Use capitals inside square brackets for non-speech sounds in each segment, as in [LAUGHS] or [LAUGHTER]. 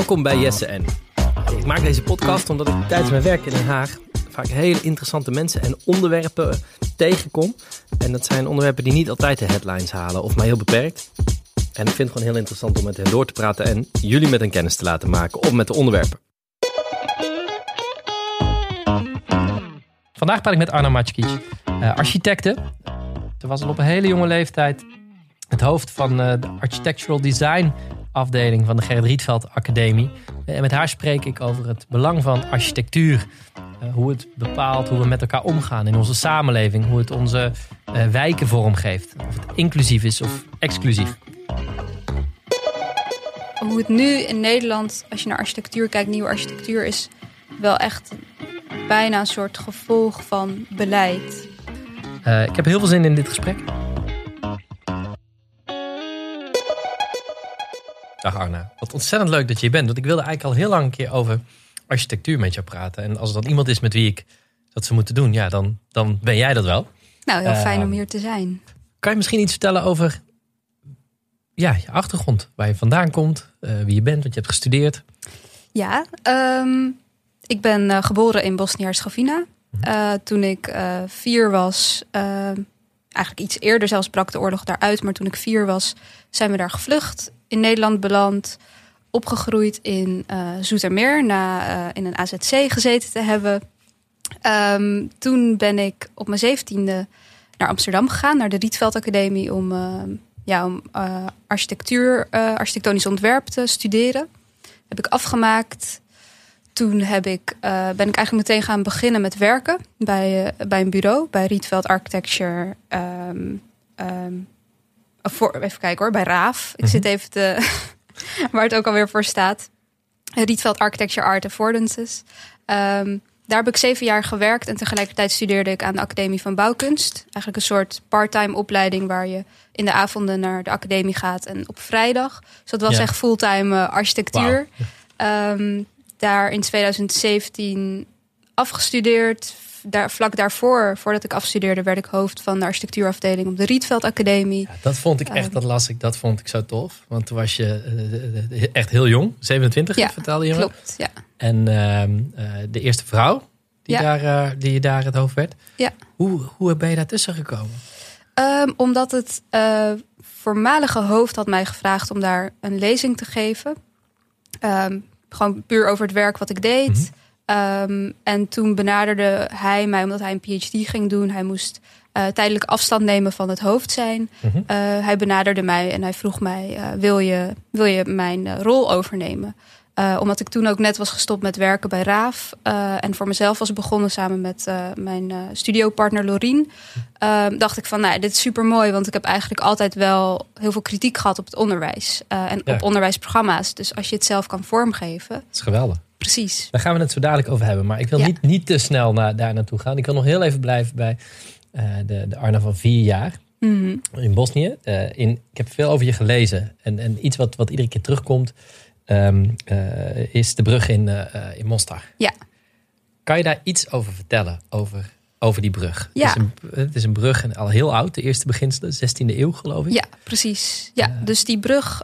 Welkom bij Jesse en. Ik maak deze podcast omdat ik tijdens mijn werk in Den Haag vaak hele interessante mensen en onderwerpen tegenkom. En dat zijn onderwerpen die niet altijd de headlines halen of maar heel beperkt. En ik vind het gewoon heel interessant om met hen door te praten en jullie met hen kennis te laten maken of met de onderwerpen. Vandaag praat ik met Arno Matschkic, uh, architecte. Ze was al op een hele jonge leeftijd het hoofd van uh, de Architectural Design afdeling van de Gerrit Rietveld Academie. En met haar spreek ik over het belang van architectuur. Uh, hoe het bepaalt hoe we met elkaar omgaan in onze samenleving. Hoe het onze uh, wijken vormgeeft. Of het inclusief is of exclusief. Hoe het nu in Nederland, als je naar architectuur kijkt, nieuwe architectuur is wel echt bijna een soort gevolg van beleid. Uh, ik heb heel veel zin in dit gesprek. Dag Arna, wat ontzettend leuk dat je hier bent. Want ik wilde eigenlijk al heel lang een keer over architectuur met jou praten. En als er dan iemand is met wie ik dat ze moeten doen, ja, dan, dan ben jij dat wel. Nou, heel fijn uh, om hier te zijn. Kan je misschien iets vertellen over ja, je achtergrond? Waar je vandaan komt, uh, wie je bent, wat je hebt gestudeerd? Ja, um, ik ben uh, geboren in Bosnië-Herzegovina. Uh, toen ik uh, vier was, eigenlijk iets eerder zelfs brak de oorlog daaruit. Maar toen ik vier was, zijn we daar gevlucht. In Nederland beland, opgegroeid in Zoetermeer. Na in een AZC gezeten te hebben. Um, toen ben ik op mijn zeventiende naar Amsterdam gegaan. Naar de Rietveld Academie om, ja, om architectuur, architectonisch ontwerp te studeren. Heb ik afgemaakt toen heb ik, uh, ben ik eigenlijk meteen gaan beginnen met werken bij, uh, bij een bureau, bij Rietveld Architecture. Um, voor, even kijken hoor, bij Raaf. Ik zit even te, [LAUGHS] waar het ook alweer voor staat. Rietveld Architecture Art Affordances. Um, daar heb ik zeven jaar gewerkt en tegelijkertijd studeerde ik aan de Academie van Bouwkunst. Eigenlijk een soort parttime opleiding waar je in de avonden naar de academie gaat en op vrijdag. Dus dat was ja. echt fulltime uh, architectuur. Wow daar in 2017 afgestudeerd. Daar, vlak daarvoor, voordat ik afstudeerde, werd ik hoofd van de architectuurafdeling op de Rietveld Academie. Ja, dat vond ik echt, dat las ik, dat vond ik zo tof. Want toen was je uh, echt heel jong, 27 ja, vertelde je me. klopt, ja. En uh, de eerste vrouw die, ja. daar, die daar het hoofd werd. Ja. Hoe, hoe ben je daartussen gekomen? Um, omdat het voormalige hoofd had mij gevraagd om daar een lezing te geven. Um, gewoon puur over het werk wat ik deed. Mm -hmm. Um, en toen benaderde hij mij, omdat hij een PhD ging doen. Hij moest uh, tijdelijk afstand nemen van het hoofd zijn. Mm -hmm. uh, hij benaderde mij en hij vroeg mij: uh, wil, je, wil je mijn rol overnemen? Omdat ik toen ook net was gestopt met werken bij Raaf. En voor mezelf was begonnen samen met mijn studiopartner Lorien. dacht ik van, nou, dit is super mooi. Want ik heb eigenlijk altijd wel heel veel kritiek gehad op het onderwijs. en ja. op onderwijsprogramma's. Dus als je het zelf kan vormgeven. Dat is geweldig. Precies. Daar gaan we het zo dadelijk over hebben. Maar ik wil ja. niet, niet te snel naar, daar naartoe gaan. Ik wil nog heel even blijven bij de, de Arna van vier jaar. Mm -hmm. In Bosnië. in, ik heb veel over je gelezen. En, en iets wat, wat iedere keer terugkomt. Um, uh, is de brug in, in Mostar. Ja. Kan je daar iets over vertellen, over, over die brug? Ja. Het is, een, het is een brug al heel oud, de eerste beginselen, 16e eeuw geloof ik. Ja, precies. Ja, uh, dus die brug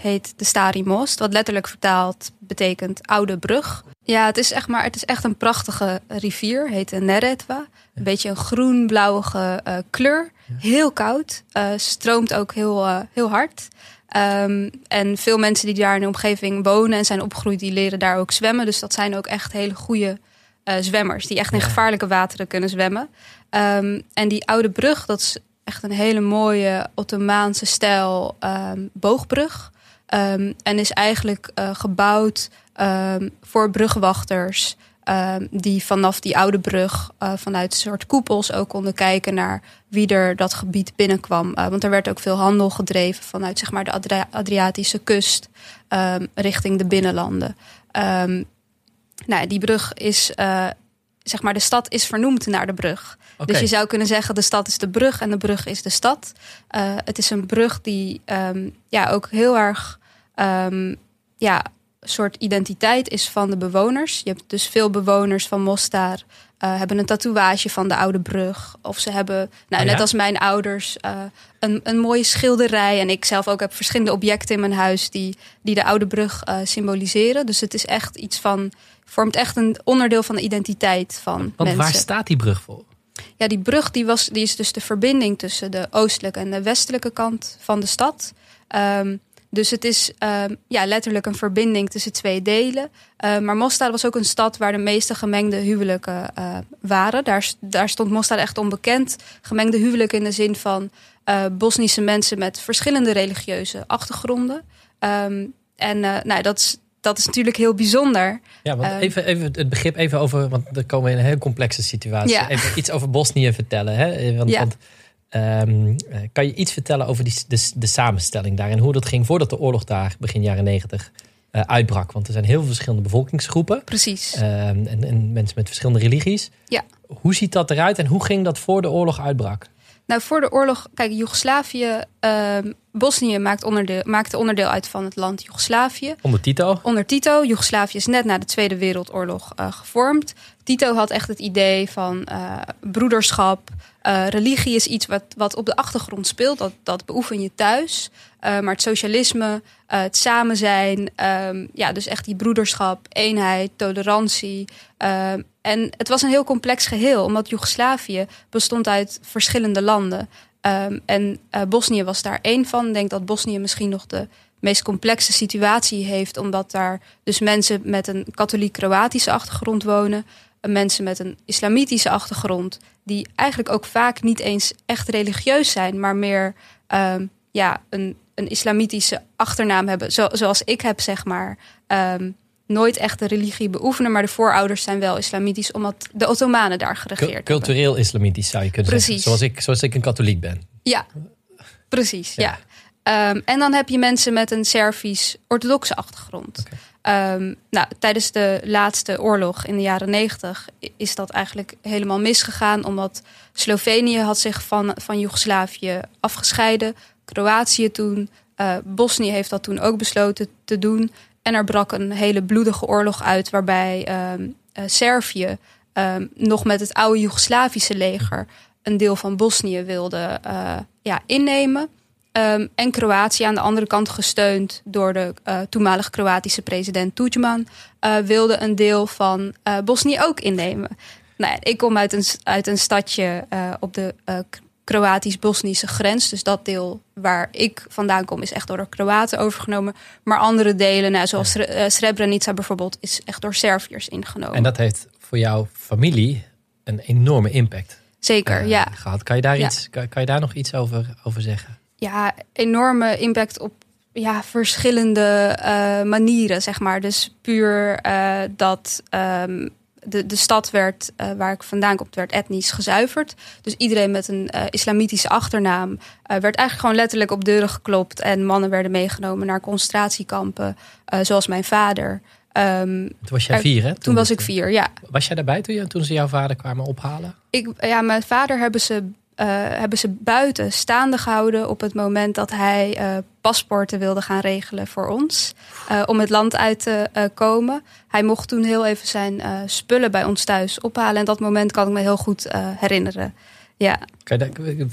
heet de Stari Most, wat letterlijk vertaald betekent oude brug. Ja, het is echt, maar, het is echt een prachtige rivier, heet de Neretva. Een beetje een groen-blauwige kleur. Ja. Heel koud, stroomt ook heel, heel hard. Um, en veel mensen die daar in de omgeving wonen en zijn opgegroeid, die leren daar ook zwemmen. Dus dat zijn ook echt hele goede uh, zwemmers, die echt in gevaarlijke wateren kunnen zwemmen. Um, en die oude brug, dat is echt een hele mooie Ottomaanse stijl um, boogbrug. en is eigenlijk uh, gebouwd voor brugwachters. Die vanaf die oude brug uh, vanuit een soort koepels ook konden kijken naar wie er dat gebied binnenkwam. Want er werd ook veel handel gedreven vanuit zeg maar, de Adri Adriatische kust richting de binnenlanden. Um, nou, die brug is, uh, zeg maar, de stad is vernoemd naar de brug. Okay. Dus je zou kunnen zeggen, de stad is de brug en de brug is de stad. het is een brug die ja, ook heel erg ja, soort identiteit is van de bewoners. Je hebt dus veel bewoners van Mostar uh, hebben een tatoeage van de oude brug. Of ze hebben, nou, Oh, net ja? als mijn ouders, uh, een, een mooie schilderij. En ik zelf ook heb verschillende objecten in mijn huis die, die de oude brug uh, symboliseren. Dus het is echt iets van, vormt echt een onderdeel van de identiteit van Want mensen. waar staat die brug voor? Ja, die brug die was, die is dus de verbinding tussen de oostelijke en de westelijke kant van de stad. Um, dus het is um, ja, letterlijk een verbinding tussen twee delen. Uh, maar Mostar was ook een stad waar de meeste gemengde huwelijken uh, waren. Daar, daar stond Mostar echt onbekend. Gemengde huwelijken in de zin van uh, Bosnische mensen met verschillende religieuze achtergronden. Um, en nou, dat is, dat is natuurlijk heel bijzonder. Ja, want Um, even, even het begrip even over, want dan komen we in een heel complexe situatie. Ja. Even iets over Bosnië vertellen. Hè? Want, Ja. want ehm, eh, kan je iets vertellen over die, de, de samenstelling daar en hoe dat ging voordat de oorlog daar begin jaren negentig eh, uitbrak? Want er zijn heel veel verschillende bevolkingsgroepen Precies. ehm, en, en mensen met verschillende religies. Ja. Hoe ziet dat eruit en hoe ging dat voor de oorlog uitbrak? Nou, voor de oorlog, kijk, Joegoslavië, ehm Bosnië maakt onderdeel, maakte onderdeel uit van het land Joegoslavië. Onder Tito? Onder Tito, Joegoslavië is net na de Tweede Wereldoorlog uh, gevormd. Tito had echt het idee van uh, broederschap. Uh, religie is iets wat, wat op de achtergrond speelt. Dat, dat beoefen je thuis. Maar het socialisme, het samen zijn. Um, ja, dus echt die broederschap, eenheid, tolerantie. En het was een heel complex geheel. Omdat Joegoslavië bestond uit verschillende landen. Um, en uh, Bosnië was daar één van. Ik denk dat Bosnië misschien nog de meest complexe situatie heeft. Omdat daar dus mensen met een katholiek-Kroatische achtergrond wonen. Mensen met een islamitische achtergrond. Die eigenlijk ook vaak niet eens echt religieus zijn. Maar meer um, ja, een, een islamitische achternaam hebben. Zo, zoals ik heb, zeg maar. Um, nooit echt de religie beoefenen. Maar de voorouders zijn wel islamitisch. Omdat de Ottomanen daar geregeerd Cultureel islamitisch zou je kunnen Precies. zeggen. Zoals ik, zoals ik een katholiek ben. Ja, precies. Ja. Ja. Um, en dan heb je mensen met een Servisch-orthodoxe achtergrond. Okay. Um, nou, tijdens de laatste oorlog in de jaren negentig is dat eigenlijk helemaal misgegaan. Omdat Slovenië had zich van, van Joegoslavië afgescheiden. Kroatië toen. Uh, Bosnië heeft dat toen ook besloten te doen. En er brak een hele bloedige oorlog uit. Waarbij um, uh, Servië nog met het oude Joegoslavische leger een deel van Bosnië wilde uh, ja, innemen. Um, en Kroatië aan de andere kant gesteund door de uh, toenmalige Kroatische president Tudjman... Wilde een deel van Bosnië ook innemen. Nou, ik kom uit een, uit een stadje op de Kroatisch-Bosnische grens. Dus dat deel waar ik vandaan kom is echt door de Kroaten overgenomen. Maar andere delen, nou, zoals ja. Srebrenica bijvoorbeeld, is echt door Serviërs ingenomen. En dat heeft voor jouw familie een enorme impact Zeker, uh, ja. gehad. Kan je daar, Ja. iets, kan, kan je daar nog iets over, over zeggen? Ja, enorme impact op ja, verschillende uh, manieren, zeg maar. Dus puur uh, dat um, de, de stad werd, uh, waar ik vandaan kom, werd etnisch gezuiverd. Dus iedereen met een uh, islamitische achternaam uh, werd eigenlijk gewoon letterlijk op deuren geklopt. En mannen werden meegenomen naar concentratiekampen, zoals mijn vader. Um, toen was jij vier, hè? Toen, toen was ik vier, ja. Was jij daarbij toen, je, toen ze jouw vader kwamen ophalen? Ik, ja, mijn vader hebben ze, hebben ze buiten staande gehouden op het moment dat hij uh, paspoorten wilde gaan regelen voor ons. Uh, om het land uit te komen. Hij mocht toen heel even zijn spullen bij ons thuis ophalen. En dat moment kan ik me heel goed herinneren. Ja. Je daar,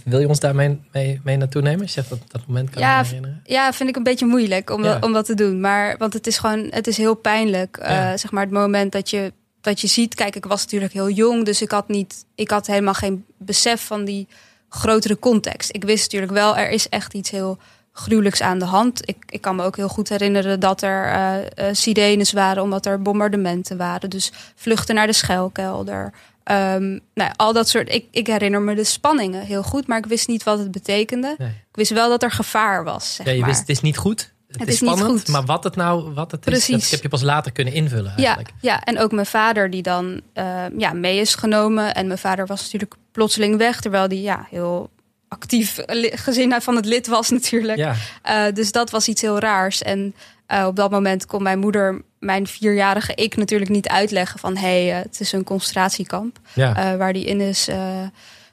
wil je ons daarmee mee, mee naartoe nemen? Je zegt dat dat moment kan ja, herinneren. Ja, vind ik een beetje moeilijk om, Ja. om dat te doen. Maar want het is gewoon, het is heel pijnlijk. Uh, zeg maar het moment dat je, dat je ziet. Kijk, ik was natuurlijk heel jong, dus ik had niet, ik had helemaal geen besef van die grotere context. Ik wist natuurlijk wel, er is echt iets heel gruwelijks aan de hand. Ik, ik kan me ook heel goed herinneren dat er uh, uh, sirenes waren, omdat er bombardementen waren. Dus vluchten naar de schuilkelder. Um, nou, al dat soort. Ik, ik herinner me de spanningen heel goed, maar ik wist niet wat het betekende. Nee. Ik wist wel dat er gevaar was. Zeg Ja, je maar. wist, het is niet goed. Het, Het is is niet spannend, goed. maar wat het nou wat het is, Precies. dat heb je pas later kunnen invullen Ja, eigenlijk. ja, en ook mijn vader die dan uh, ja, mee is genomen. En mijn vader was natuurlijk plotseling weg, terwijl die ja, heel actief gezin van het lid was natuurlijk. Ja, Uh, dus dat was iets heel raars. En uh, op dat moment kon mijn moeder mijn vierjarige ik natuurlijk niet uitleggen van hé, hey, uh, het is een concentratiekamp ja. waar die in is.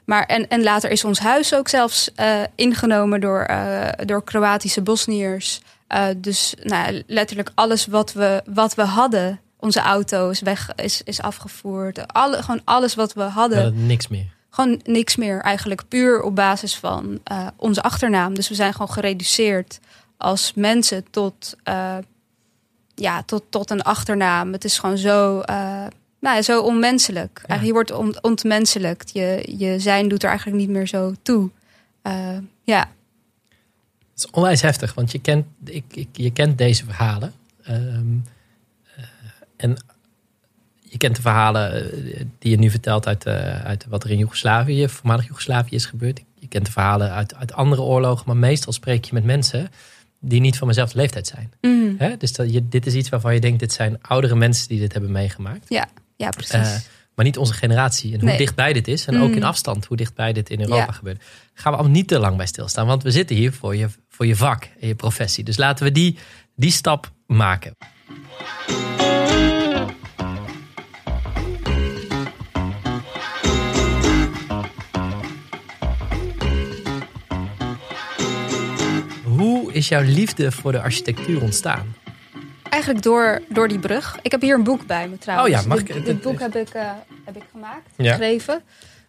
Maar en, en later is ons huis ook zelfs ingenomen door, door Kroatische Bosniërs. Uh, dus nou, letterlijk alles wat we, wat we hadden, onze auto's weg is, is afgevoerd. Alle, gewoon alles wat we hadden. niks meer. Gewoon niks meer eigenlijk. Puur op basis van uh, onze achternaam. Dus we zijn gewoon gereduceerd als mensen tot, uh, ja, tot, tot een achternaam. Het is gewoon zo, nou, zo onmenselijk. Eigenlijk, je wordt ont ontmenselijkt. Je, je zijn doet er eigenlijk niet meer zo toe. ja. Het is onwijs heftig, want je kent, ik, ik, je kent deze verhalen. Um, uh, en je kent de verhalen eh, die je nu vertelt uit, uh, uit wat er in Joegoslavië, voormalig Joegoslavië is gebeurd. Je kent de verhalen uit, uit andere oorlogen, maar meestal spreek je met mensen die niet van dezelfde leeftijd zijn. Mm. Hè? Dus dat je, dit is iets waarvan je denkt, dit zijn oudere mensen die dit hebben meegemaakt. Ja, ja precies maar niet onze generatie. En hoe Nee. dichtbij dit is. En ook in Mm. afstand, hoe dichtbij dit in Europa Ja. gebeurt. Gaan we allemaal niet te lang bij stilstaan. Want we zitten hier voor je, voor je vak en je professie. Dus laten we die, die stap maken. Hoe is jouw liefde voor de architectuur ontstaan? Eigenlijk door, door die brug. Ik heb hier een boek bij me trouwens. Oh ja, mag ik- dit boek heb ik, eh, heb ik gemaakt, Ja. geschreven.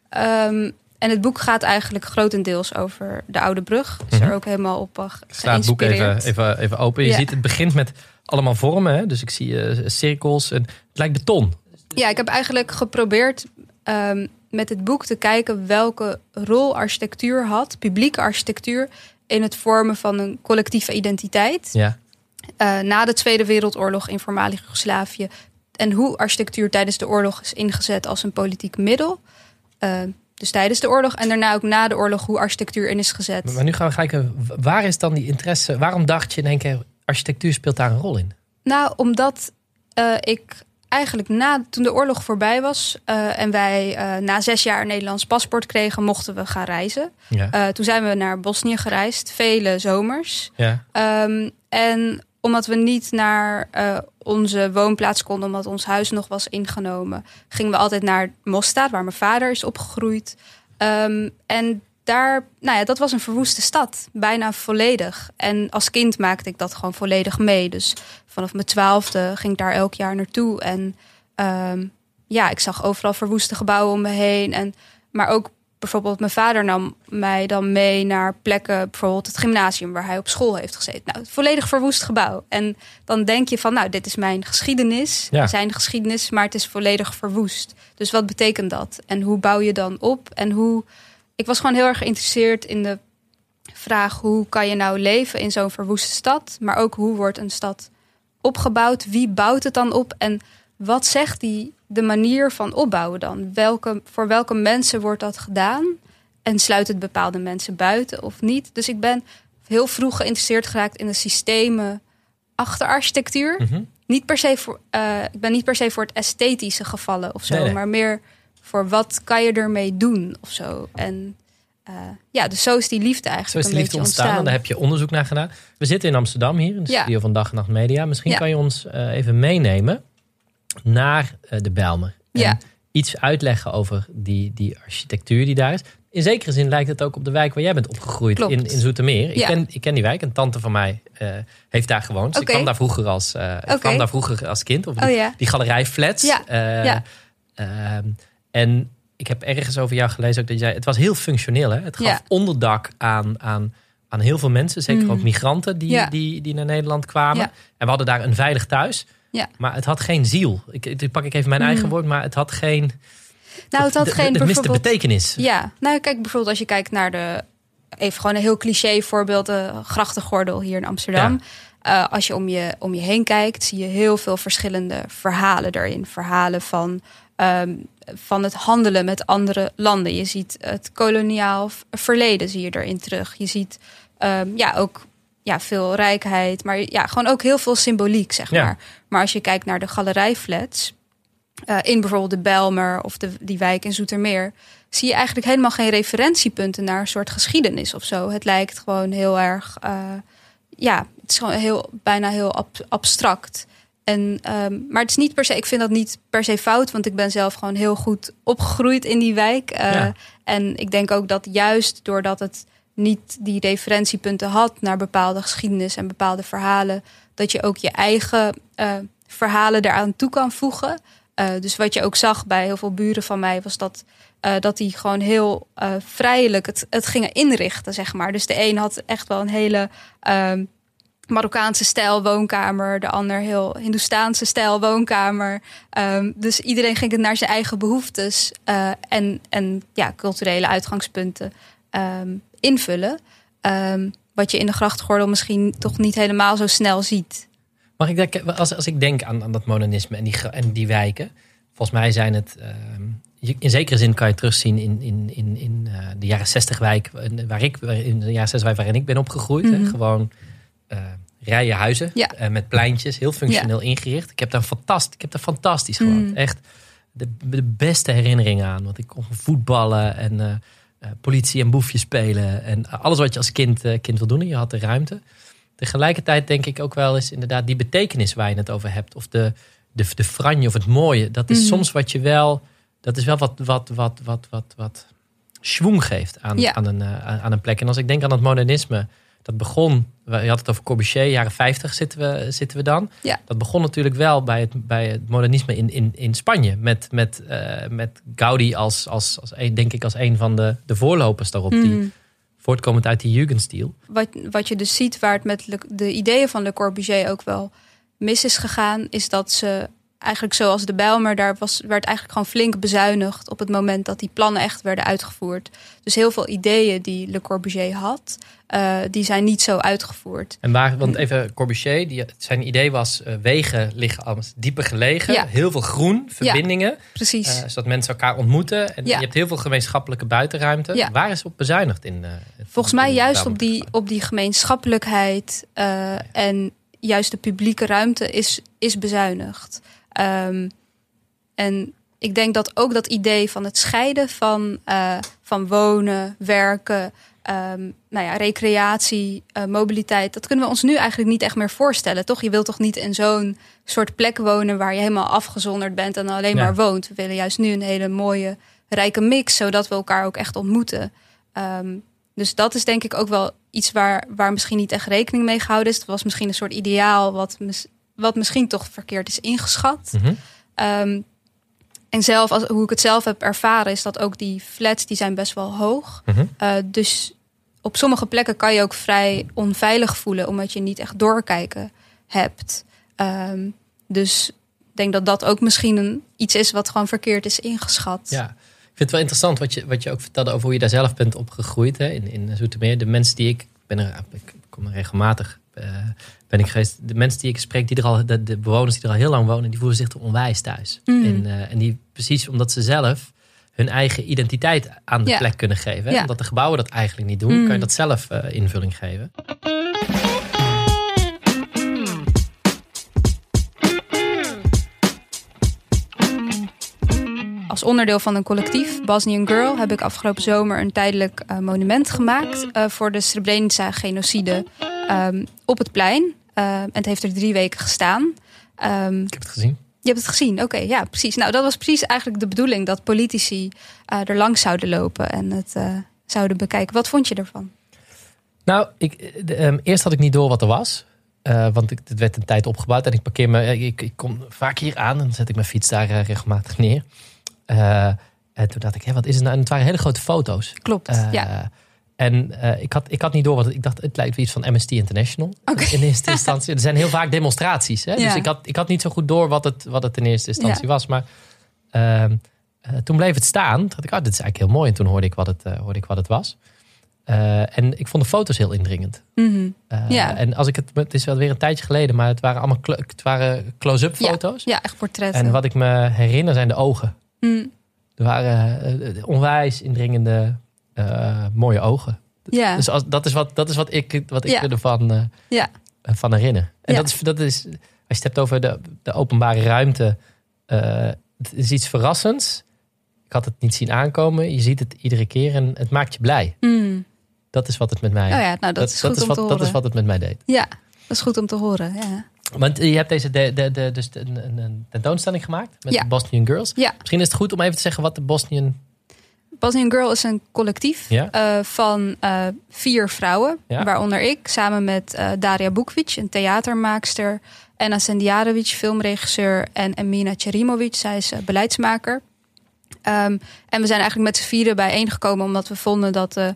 Ehm, en het boek gaat eigenlijk grotendeels over de Oude Brug. Is Mhm. er ook helemaal op uh, Ik sla het boek even, even, even open. Je Ja. ziet, het begint met allemaal vormen. Hè? Dus ik zie eh, cirkels. En het lijkt beton. Ja, ik heb eigenlijk geprobeerd ehm, met het boek te kijken welke rol architectuur had, publieke architectuur, in het vormen van een collectieve identiteit. Ja. eh, na de Tweede Wereldoorlog in voormalig Joegoslavië. En hoe architectuur tijdens de oorlog is ingezet als een politiek middel. Dus tijdens de oorlog en daarna ook na de oorlog hoe architectuur in is gezet. Maar nu gaan we kijken, waar is dan die interesse? Waarom dacht je in één keer, architectuur speelt daar een rol in? Nou, omdat eh, ik eigenlijk na, toen de oorlog voorbij was eh, en wij eh, na zes jaar een Nederlands paspoort kregen, mochten we gaan reizen. Ja. Toen zijn we naar Bosnië gereisd, vele zomers. ja. Ehm, en omdat we niet naar eh, onze woonplaats konden, omdat ons huis nog was ingenomen, gingen we altijd naar Mostar, waar mijn vader is opgegroeid. Ehm, en daar, nou ja, dat was een verwoeste stad, bijna volledig. En als kind maakte ik dat gewoon volledig mee. Dus vanaf mijn twaalfde ging ik daar elk jaar naartoe. En ehm, ja, ik zag overal verwoeste gebouwen om me heen. En, maar ook bijvoorbeeld mijn vader nam mij dan mee naar plekken, bijvoorbeeld het gymnasium waar hij op school heeft gezeten. Nou, het volledig verwoest gebouw. En dan denk je van, nou, dit is mijn geschiedenis, Ja. zijn geschiedenis, maar het is volledig verwoest. Dus wat betekent dat? En hoe bouw je dan op? En hoe. Ik was gewoon heel erg geïnteresseerd in de vraag hoe kan je nou leven in zo'n verwoeste stad, maar ook hoe wordt een stad opgebouwd? Wie bouwt het dan op? En wat zegt die de manier van opbouwen dan? Welke, voor welke mensen wordt dat gedaan? En sluit het bepaalde mensen buiten of niet? Dus ik ben heel vroeg geïnteresseerd geraakt in de systemen achter architectuur. Mhm. Niet per se voor, eh, ik ben niet per se voor het esthetische gevallen of zo, Nee, nee. maar meer voor wat kan je ermee doen of zo. En eh, ja, dus zo is die liefde Zo eigenlijk is de een liefde ontstaan. ontstaan. En daar heb je onderzoek naar gedaan. We zitten in Amsterdam hier, in de Ja. studio van Dag en Nacht Media. Misschien Ja. kan je ons eh, even meenemen naar eh, de Bijlmer. En Ja. iets uitleggen over die, die architectuur die daar is. In zekere zin lijkt het ook op de wijk waar jij bent opgegroeid, Klopt. in, in Zoetermeer. Ik, Ja. ken, ik ken die wijk. Een tante van mij eh, heeft daar gewoond. Dus ik kwam daar vroeger als, ik Oké. kwam daar vroeger als kind. Of die, Oh ja. die galerijflats. Ja, Eh, ja. ehm, en ik heb ergens over jou gelezen ook dat jij... Het was heel functioneel, hè? Het gaf onderdak aan, aan, aan heel veel mensen. Zeker Mm. ook migranten die, die, die naar Nederland kwamen. En we hadden daar een veilig thuis. Ja. Maar het had geen ziel. Ik, ik pak ik even mijn Mm. eigen woord, maar het had geen... Nou, het had geen Het miste betekenis. Ja, nou kijk bijvoorbeeld als je kijkt naar de... Even gewoon een heel cliché voorbeeld, de grachtengordel hier in Amsterdam. Eh, als je om, je om je heen kijkt, zie je heel veel verschillende verhalen erin. Verhalen van, ehm, van het handelen met andere landen. Je ziet het koloniaal verleden zie je erin terug. Je ziet ehm, ja, ook ja, veel rijkheid, maar ja, gewoon ook heel veel symboliek, zeg Ja. maar. Maar als je kijkt naar de galerijflats, eh, in bijvoorbeeld de Bijlmer of de, die wijk in Zoetermeer, zie je eigenlijk helemaal geen referentiepunten naar een soort geschiedenis of zo. Het lijkt gewoon heel erg, eh, ja, het is gewoon heel, bijna heel ab- abstract. En, ehm, maar het is niet per se, ik vind dat niet per se fout, want ik ben zelf gewoon heel goed opgegroeid in die wijk. Eh, Ja. En ik denk ook dat juist doordat het niet die referentiepunten had naar bepaalde geschiedenis en bepaalde verhalen, dat je ook je eigen uh, verhalen eraan toe kan voegen. Uh, dus wat je ook zag bij heel veel buren van mij, was dat, uh, dat die gewoon heel vrijelijk het, het gingen inrichten, zeg maar. Dus de een had echt wel een hele ehm, Marokkaanse stijl woonkamer, de ander heel Hindoestaanse stijl woonkamer. Um, dus iedereen ging het naar zijn eigen behoeftes en, en ja, culturele uitgangspunten um, invullen. Um, wat je in de grachtgordel misschien toch niet helemaal zo snel ziet. Mag ik denken, als, als ik denk aan, aan dat modernisme en die, en die wijken, volgens mij zijn het. in zekere zin kan je terugzien in, in, in, in uh, de jaren 60 wijk, waar ik, in de jaren 60 wijk waarin ik ben opgegroeid. Mm -hmm. hè, gewoon uh, rijen huizen ja. met pleintjes, heel functioneel ja. ingericht. Ik heb daar fantastisch, ik heb daar fantastisch Mm. gewoond. Echt de, de, beste herinneringen aan. Want ik kon voetballen en politie en boefjes spelen. En alles wat je als kind, kind wil doen. Je had de ruimte. Tegelijkertijd denk ik ook wel eens inderdaad die betekenis waar je het over hebt. Of de, de, de franje of het mooie. Dat is Mhm. soms wat je wel... Dat is wel wat, wat, wat, wat, wat, wat schwung geeft aan, Ja. aan, een, uh, aan een plek. En als ik denk aan het modernisme... Dat begon, je had het over Corbusier, jaren 50 zitten we, zitten we dan. Ja. Dat begon natuurlijk wel bij het, bij het modernisme in, in, in Spanje. Met, met, uh, met Gaudi als, als, als een, denk ik als een van de, de voorlopers daarop. Die Mm. voortkomend uit die Jugendstil. Wat, wat je dus ziet waar het met de ideeën van Le Corbusier ook wel mis is gegaan, is dat ze eigenlijk zoals de Bijlmer, daar was, werd eigenlijk gewoon flink bezuinigd op het moment dat die plannen echt werden uitgevoerd. Dus heel veel ideeën die Le Corbusier had, uh, die zijn niet zo uitgevoerd. En waar, want even Corbusier, die, zijn idee was uh, wegen liggen dieper gelegen. Ja. Heel veel groen, verbindingen. Ja. Precies. Uh, zodat mensen elkaar ontmoeten. En Ja. je hebt heel veel gemeenschappelijke buitenruimte. Waar is op bezuinigd in? Volgens mij in juist op die, op die gemeenschappelijkheid en juist de publieke ruimte is, is bezuinigd. Um, en ik denk dat ook dat idee van het scheiden van, uh, van wonen, werken, um, nou ja, recreatie, uh, mobiliteit, dat kunnen we ons nu eigenlijk niet echt meer voorstellen. Toch? Je wilt toch niet in zo'n soort plek wonen waar je helemaal afgezonderd bent en alleen Ja. maar woont. We willen juist nu een hele mooie, rijke mix, zodat we elkaar ook echt ontmoeten. Um, dus dat is denk ik ook wel iets waar, waar misschien niet echt rekening mee gehouden is. Het was misschien een soort ideaal wat, wat misschien toch verkeerd is ingeschat. Mhm. Um, en zelf, als, hoe ik het zelf heb ervaren, is dat ook die flats die zijn best wel hoog. Uh, dus op sommige plekken kan je ook vrij onveilig voelen, omdat je niet echt doorkijken hebt. Um, dus ik denk dat dat ook misschien een, iets is wat gewoon verkeerd is ingeschat. Ja, ik vind het wel interessant wat je, wat je ook vertelde over hoe je daar zelf bent opgegroeid hè, in, in Zoetermeer. De mensen die ik, ben er, ik kom er regelmatig ben ik geweest. De mensen die ik spreek, die er al, de, de bewoners die er al heel lang wonen, die voelen zich er onwijs thuis. Mm. En, uh, en die precies omdat ze zelf hun eigen identiteit aan de Ja. plek kunnen geven. Ja. Omdat de gebouwen dat eigenlijk niet doen, Mm. kan je dat zelf uh, invulling geven. Als onderdeel van een collectief, Bosnian Girl, heb ik afgelopen zomer een tijdelijk uh, monument gemaakt uh, voor de Srebrenica-genocide um, op het plein. Uh, en het heeft er drie weken gestaan. Um, Ik heb het gezien. je hebt het gezien, oké, okay, ja, precies. Nou, dat was precies eigenlijk de bedoeling dat politici uh, er langs zouden lopen en het uh, zouden bekijken. Wat vond je ervan? Nou, ik, de, um, eerst had ik niet door wat er was. Uh, want ik, het werd een tijd opgebouwd en ik parkeer me. Ik, ik kom vaak hier aan en dan zet ik mijn fiets daar regelmatig neer. En toen dacht ik, hé, wat is het nou? En het waren hele grote foto's. Klopt, ja. En ik, had, ik had niet door wat ik dacht. Het lijkt wel iets van Amnesty International. Okay. In eerste instantie. Er zijn heel vaak demonstraties. Hè? Ja. Dus ik had, ik had niet zo goed door wat het, wat het in eerste instantie Ja. was. Maar uh, toen bleef het staan. Toen dacht ik, oh, dit is eigenlijk heel mooi. En toen hoorde ik wat het, uh, hoorde ik wat het was. En ik vond de foto's heel indringend. Mm -hmm. ja. En als ik het, het is wel weer een tijdje geleden, maar het waren allemaal het waren close-up foto's. Ja, echt portretten. En wat ik me herinner zijn de ogen. Mm. Er waren onwijs indringende, uh, mooie ogen. Ja. Dus als, dat is wat, dat is wat ik, wat ik Ja. ervan uh, ja. van herinner. En Ja. dat, is, dat is, als je het hebt over de, de openbare ruimte, uh, het is iets verrassends. Ik had het niet zien aankomen. Je ziet het iedere keer en het maakt je blij. Mm. Dat is wat het met mij. Oh ja, nou, dat, is goed dat is om wat, te horen. Dat is wat het met mij deed. Ja, dat is goed om te horen. Ja. Want je hebt deze de, de, de, dus een, een, een tentoonstelling gemaakt met de Bosnian Girls. Ja. Misschien is het goed om even te zeggen wat de Bosnian Bosnian Girl is een collectief Ja. eh, van eh, vier vrouwen. Ja. Waaronder ik, samen met eh, Daria Bukvic, een theatermaakster. Enna Sendiarovic, filmregisseur. En Emina Cerimovic, zij is beleidsmaker. Ehm, en we zijn eigenlijk met z'n vieren bijeengekomen omdat we vonden dat de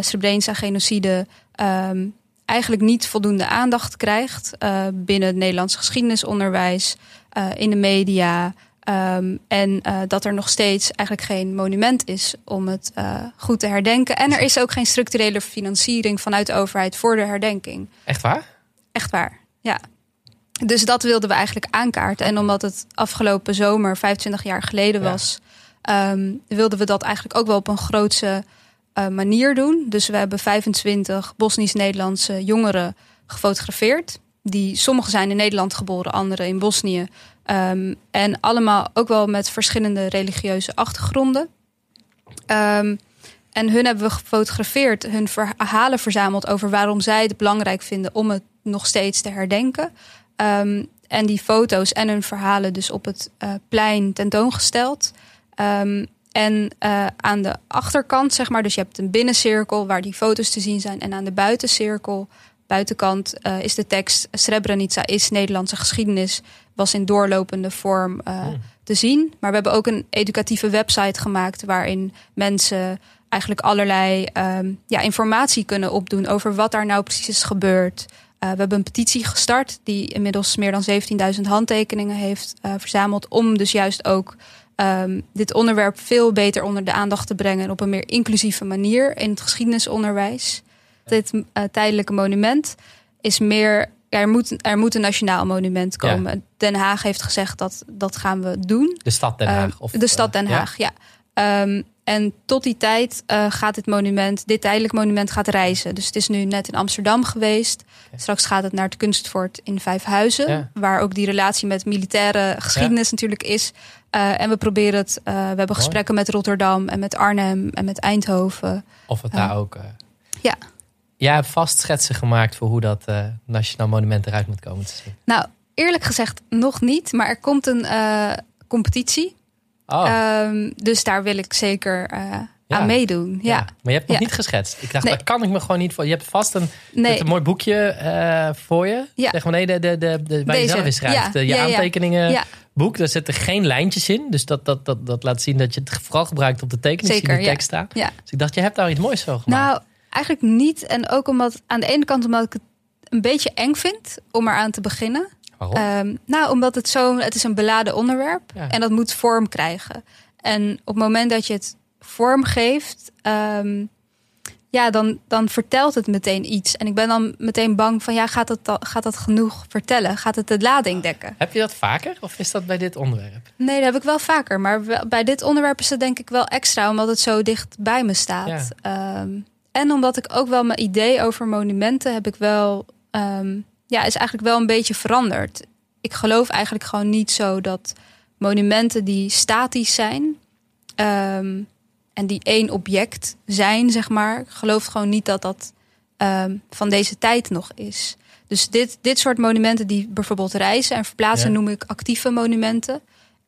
Srebrenica-genocide ehm, eigenlijk niet voldoende aandacht krijgt binnen het Nederlandse geschiedenisonderwijs, in de media. Ehm, en eh, dat er nog steeds eigenlijk geen monument is om het eh, goed te herdenken. En er is ook geen structurele financiering vanuit de overheid voor de herdenking. Echt waar? Echt waar, ja. Dus dat wilden we eigenlijk aankaarten. En omdat het afgelopen zomer, 25 jaar geleden Ja. was, ehm, wilden we dat eigenlijk ook wel op een grootse eh, manier doen. Dus we hebben 25 Bosnisch-Nederlandse jongeren gefotografeerd. Die sommigen zijn in Nederland geboren, anderen in Bosnië. Ehm, en allemaal ook wel met verschillende religieuze achtergronden. Ehm, en hun hebben we gefotografeerd, hun verhalen verzameld over waarom zij het belangrijk vinden om het nog steeds te herdenken. Ehm, en die foto's en hun verhalen dus op het eh, plein tentoongesteld. En eh, aan de achterkant, zeg maar, dus je hebt een binnencirkel waar die foto's te zien zijn. En aan de buitencirkel, buitenkant, eh, is de tekst Srebrenica is Nederlandse geschiedenis. Was in doorlopende vorm eh, Hmm. te zien. Maar we hebben ook een educatieve website gemaakt waarin mensen eigenlijk allerlei ehm, ja, informatie kunnen opdoen over wat daar nou precies is gebeurd. Eh, we hebben een petitie gestart die inmiddels meer dan 17.000 handtekeningen heeft verzameld. Om dus juist ook ehm, dit onderwerp veel beter onder de aandacht te brengen. En op een meer inclusieve manier in het geschiedenisonderwijs. Dit eh, tijdelijke monument is meer. ja, Er moet, er moet een nationaal monument Ja. komen. Den Haag heeft gezegd dat dat gaan we doen. De stad Den Haag? Ehm, Of, de stad Den eh, ja? Haag, ja. Ehm, en tot die tijd eh, gaat dit monument, dit tijdelijk monument gaat reizen. Dus het is nu net in Amsterdam geweest. Straks gaat het naar het Kunstfort in Vijfhuizen. Ja. Waar ook die relatie met militaire geschiedenis natuurlijk is. Eh, en we proberen het. eh, we hebben gesprekken met Rotterdam en met Arnhem en met Eindhoven. Of het daar ook... eh, Ja. Jij hebt vast schetsen gemaakt voor hoe dat eh, Nationaal Monument eruit moet komen te zien. Nou, eerlijk gezegd nog niet. Maar er komt een eh, competitie. Oh, Ehm, dus daar wil ik zeker eh, Ja. aan meedoen. Ja. Maar je hebt nog Ja. niet geschetst. Ik dacht, Nee. daar kan ik me gewoon niet voor. Je hebt vast een, Nee. een mooi boekje voor je. Ja. Zeg maar nee, de, de, de, de, waar je zelf in schrijft. Ja. Je Ja, ja. aantekeningen Ja. boek. Daar zitten geen lijntjes in. Dus dat, dat, dat, dat laat zien dat je het vooral gebruikt op de tekening. Die in de ja. tekst staan. Ja. Dus ik dacht, je hebt daar iets moois van gemaakt. Nou, eigenlijk niet. En ook omdat aan de ene kant omdat ik het een beetje eng vind om eraan te beginnen. Waarom? Ehm, nou, omdat het zo, het is een beladen onderwerp Ja. en dat moet vorm krijgen. En op het moment dat je het vorm geeft, ehm, ja, dan, dan vertelt het meteen iets. En ik ben dan meteen bang van, ja, gaat dat, da- gaat dat genoeg vertellen? Gaat het de lading dekken? heb je dat vaker? Of is dat bij dit onderwerp? Nee, dat heb ik wel vaker. Maar bij dit onderwerp is het denk ik wel extra, omdat het zo dicht bij me staat. Ehm, en omdat ik ook wel mijn idee over monumenten heb ik wel, ehm, ja, is eigenlijk wel een beetje veranderd. Ik geloof eigenlijk gewoon niet zo dat monumenten die statisch zijn ehm, en die één object zijn, zeg maar, ik geloof gewoon niet dat dat ehm, van deze tijd nog is. Dus dit, dit soort monumenten die bijvoorbeeld reizen en verplaatsen, Ja. noem ik actieve monumenten.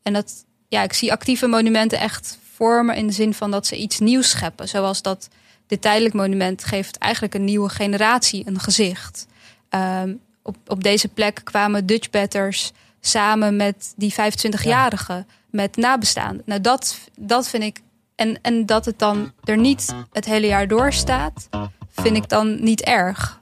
En dat, ja, ik zie actieve monumenten echt vormen in de zin van dat ze iets nieuws scheppen. Zoals dat dit tijdelijk monument geeft eigenlijk een nieuwe generatie een gezicht. Ehm, op, op deze plek kwamen Dutchbatters samen met die 25-jarigen, met nabestaanden. Nou, dat, dat vind ik. En, en dat het dan er niet het hele jaar door staat, vind ik dan niet erg.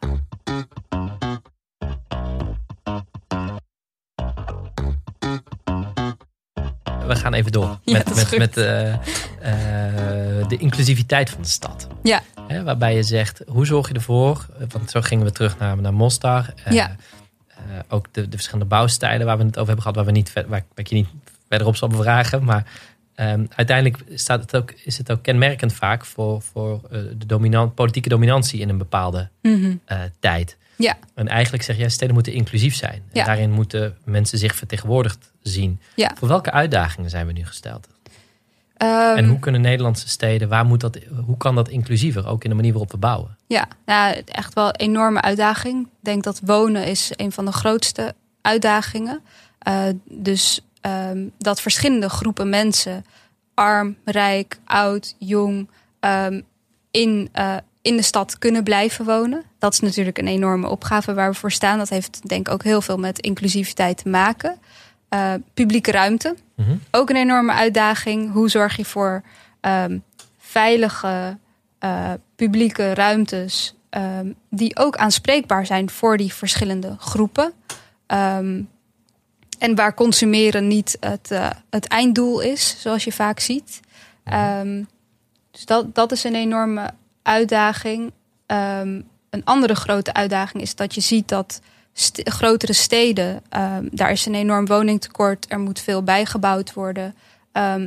We gaan even door Ja, met, met, met eh, eh, de inclusiviteit van de stad. Ja. Hè, waarbij je zegt, hoe zorg je ervoor? eh, Want zo gingen we terug naar, naar Mostar. Ja. ook de, de verschillende bouwstijlen waar we het over hebben gehad, waar, we niet, waar ik je niet verder op zal bevragen. Maar ehm, uiteindelijk staat het ook, is het ook kenmerkend vaak voor, voor de dominant, politieke dominantie in een bepaalde Mhm. tijd. Ja. En eigenlijk zeg jij, steden moeten inclusief zijn. En Ja. daarin moeten mensen zich vertegenwoordigd zien. Ja. Voor welke uitdagingen zijn we nu gesteld? Ehm, en hoe kunnen Nederlandse steden, waar moet dat, hoe kan dat inclusiever, ook in de manier waarop we bouwen? Ja, nou, echt wel een enorme uitdaging. Ik denk dat wonen is een van de grootste uitdagingen. Eh, dus ehm, dat verschillende groepen mensen arm, rijk, oud, jong ehm, in, uh, in de stad kunnen blijven wonen. Dat is natuurlijk een enorme opgave waar we voor staan. Dat heeft denk ik ook heel veel met inclusiviteit te maken. Uh, publieke ruimte, Mhm. ook een enorme uitdaging. Hoe zorg je voor ehm, veilige uh, publieke ruimtes um, die ook aanspreekbaar zijn voor die verschillende groepen? Um, en waar consumeren niet het, uh, het einddoel is, zoals je vaak ziet. Um, dus dat, dat is een enorme uitdaging. Een andere grote uitdaging is dat je ziet dat st grotere steden, um, daar is een enorm woningtekort, er moet veel bijgebouwd worden.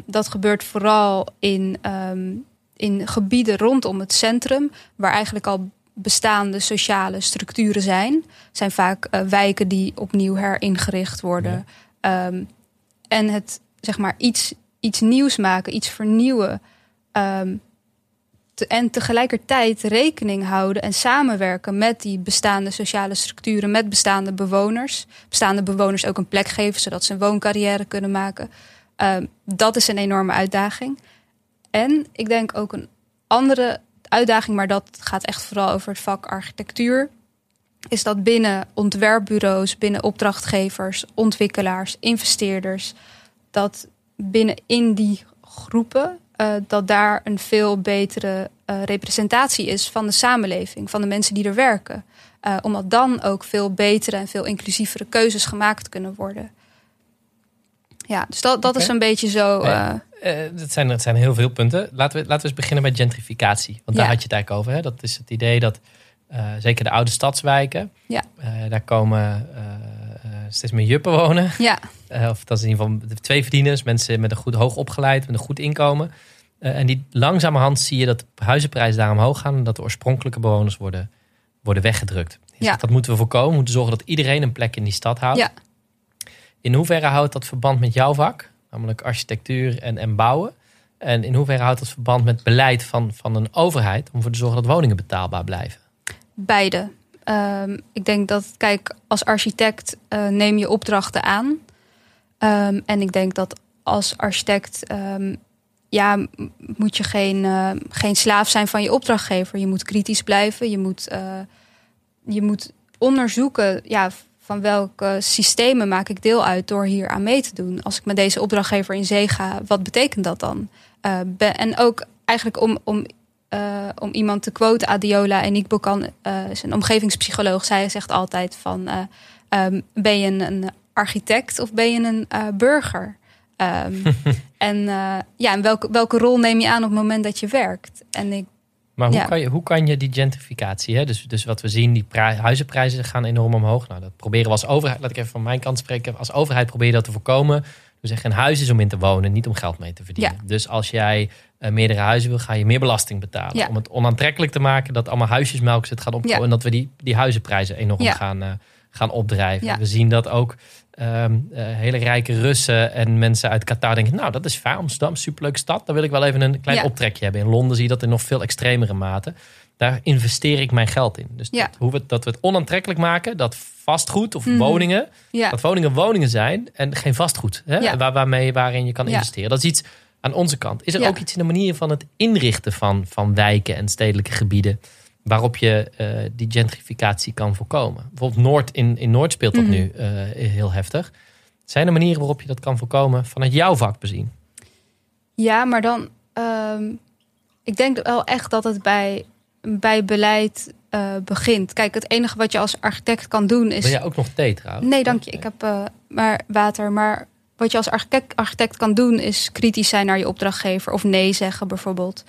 dat gebeurt vooral in, in gebieden rondom het centrum, waar eigenlijk al bestaande sociale structuren zijn. Het zijn vaak uh, wijken die opnieuw heringericht worden. Ja. En het zeg maar iets, iets nieuws maken, iets vernieuwen. Um, te, en tegelijkertijd rekening houden en samenwerken met die bestaande sociale structuren, met bestaande bewoners. Bestaande bewoners ook een plek geven zodat ze een wooncarrière kunnen maken. Um, dat is een enorme uitdaging. En ik denk ook een andere uitdaging, maar dat gaat echt vooral over het vak architectuur. Is dat binnen ontwerpbureaus, binnen opdrachtgevers, ontwikkelaars, investeerders, dat binnen in die groepen, uh, dat daar een veel betere uh, representatie is van de samenleving, van de mensen die er werken. Uh, omdat dan ook veel betere en veel inclusievere keuzes gemaakt kunnen worden. Ja, dus dat, dat okay. is een beetje zo. Uh, dat, zijn, dat zijn heel veel punten. Laten we, laten we eens beginnen met gentrificatie. Want daar Ja. had je het eigenlijk over. Hè? Dat is het idee dat uh, zeker de oude stadswijken, Ja. uh, daar komen uh, steeds meer juppen wonen. Ja, of dat is in ieder geval twee verdieners, mensen met een goed hoog opgeleid, met een goed inkomen. en die langzamerhand zie je dat de huizenprijzen daar omhoog gaan en dat de oorspronkelijke bewoners worden, worden weggedrukt. Dus Ja. Dat moeten we voorkomen. We moeten zorgen dat iedereen een plek in die stad houdt. Ja. In hoeverre houdt dat verband met jouw vak, namelijk architectuur en, en bouwen? En in hoeverre houdt dat verband met beleid van, van een overheid om ervoor te zorgen dat woningen betaalbaar blijven? beide. Um, ik denk dat, kijk, als architect uh, neem je opdrachten aan. Um, en ik denk dat als architect, um, ja, moet je geen, uh, geen slaaf zijn van je opdrachtgever. Je moet kritisch blijven. Je moet, uh, je moet onderzoeken, ja, van welke systemen maak ik deel uit door hier aan mee te doen. Als ik met deze opdrachtgever in zee ga, wat betekent dat dan? Uh, en ook eigenlijk om, om om iemand te quoten, Adiola en ik kan uh, is een omgevingspsycholoog. Zij zegt altijd van, um, ben je een, een, architect of ben je een burger? Um, [LAUGHS] en ja, en welke, welke rol neem je aan op het moment dat je werkt? En ik, maar hoe, ja. kan je, hoe kan je die gentrificatie, hè? Dus, dus wat we zien, die huizenprijzen gaan enorm omhoog. Nou, dat proberen we als overheid, laat ik even van mijn kant spreken. Als overheid probeer je dat te voorkomen. We zeggen, een huis is om in te wonen, niet om geld mee te verdienen. Ja. Dus als jij uh, meerdere huizen wil, ga je meer belasting betalen. Ja. Om het onaantrekkelijk te maken dat allemaal huisjesmelk zit gaan opkomen. En dat we die, die huizenprijzen enorm gaan, uh, gaan opdrijven. We zien dat ook um, uh, hele rijke Russen en mensen uit Qatar denken... nou, dat is fijn, Amsterdam, superleuke stad. Daar wil ik wel even een klein Ja. optrekje hebben. In Londen zie je dat in nog veel extremere mate. Daar investeer ik mijn geld in. Dus Ja. dat, hoe we, dat we het onaantrekkelijk maken, dat vastgoed of Mhm. woningen... ja. Dat woningen woningen zijn en geen vastgoed. Hè? Waar, waarmee, waarin je kan investeren. Dat is iets aan onze kant. Is er ook iets in de manier van het inrichten van, van wijken en stedelijke gebieden... waarop je uh, die gentrificatie kan voorkomen? Bijvoorbeeld Noord, in, in Noord speelt dat Mhm. nu uh, heel heftig. Zijn er manieren waarop je dat kan voorkomen vanuit jouw vak bezien? ja, maar dan... Um, ik denk wel echt dat het bij, bij beleid uh, begint. Kijk, het enige wat je als architect kan doen is... Wil jij ook nog thee trouwens? Nee, dank je. Ik heb maar water. Maar wat je als architect, architect kan doen is kritisch zijn naar je opdrachtgever of nee zeggen bijvoorbeeld.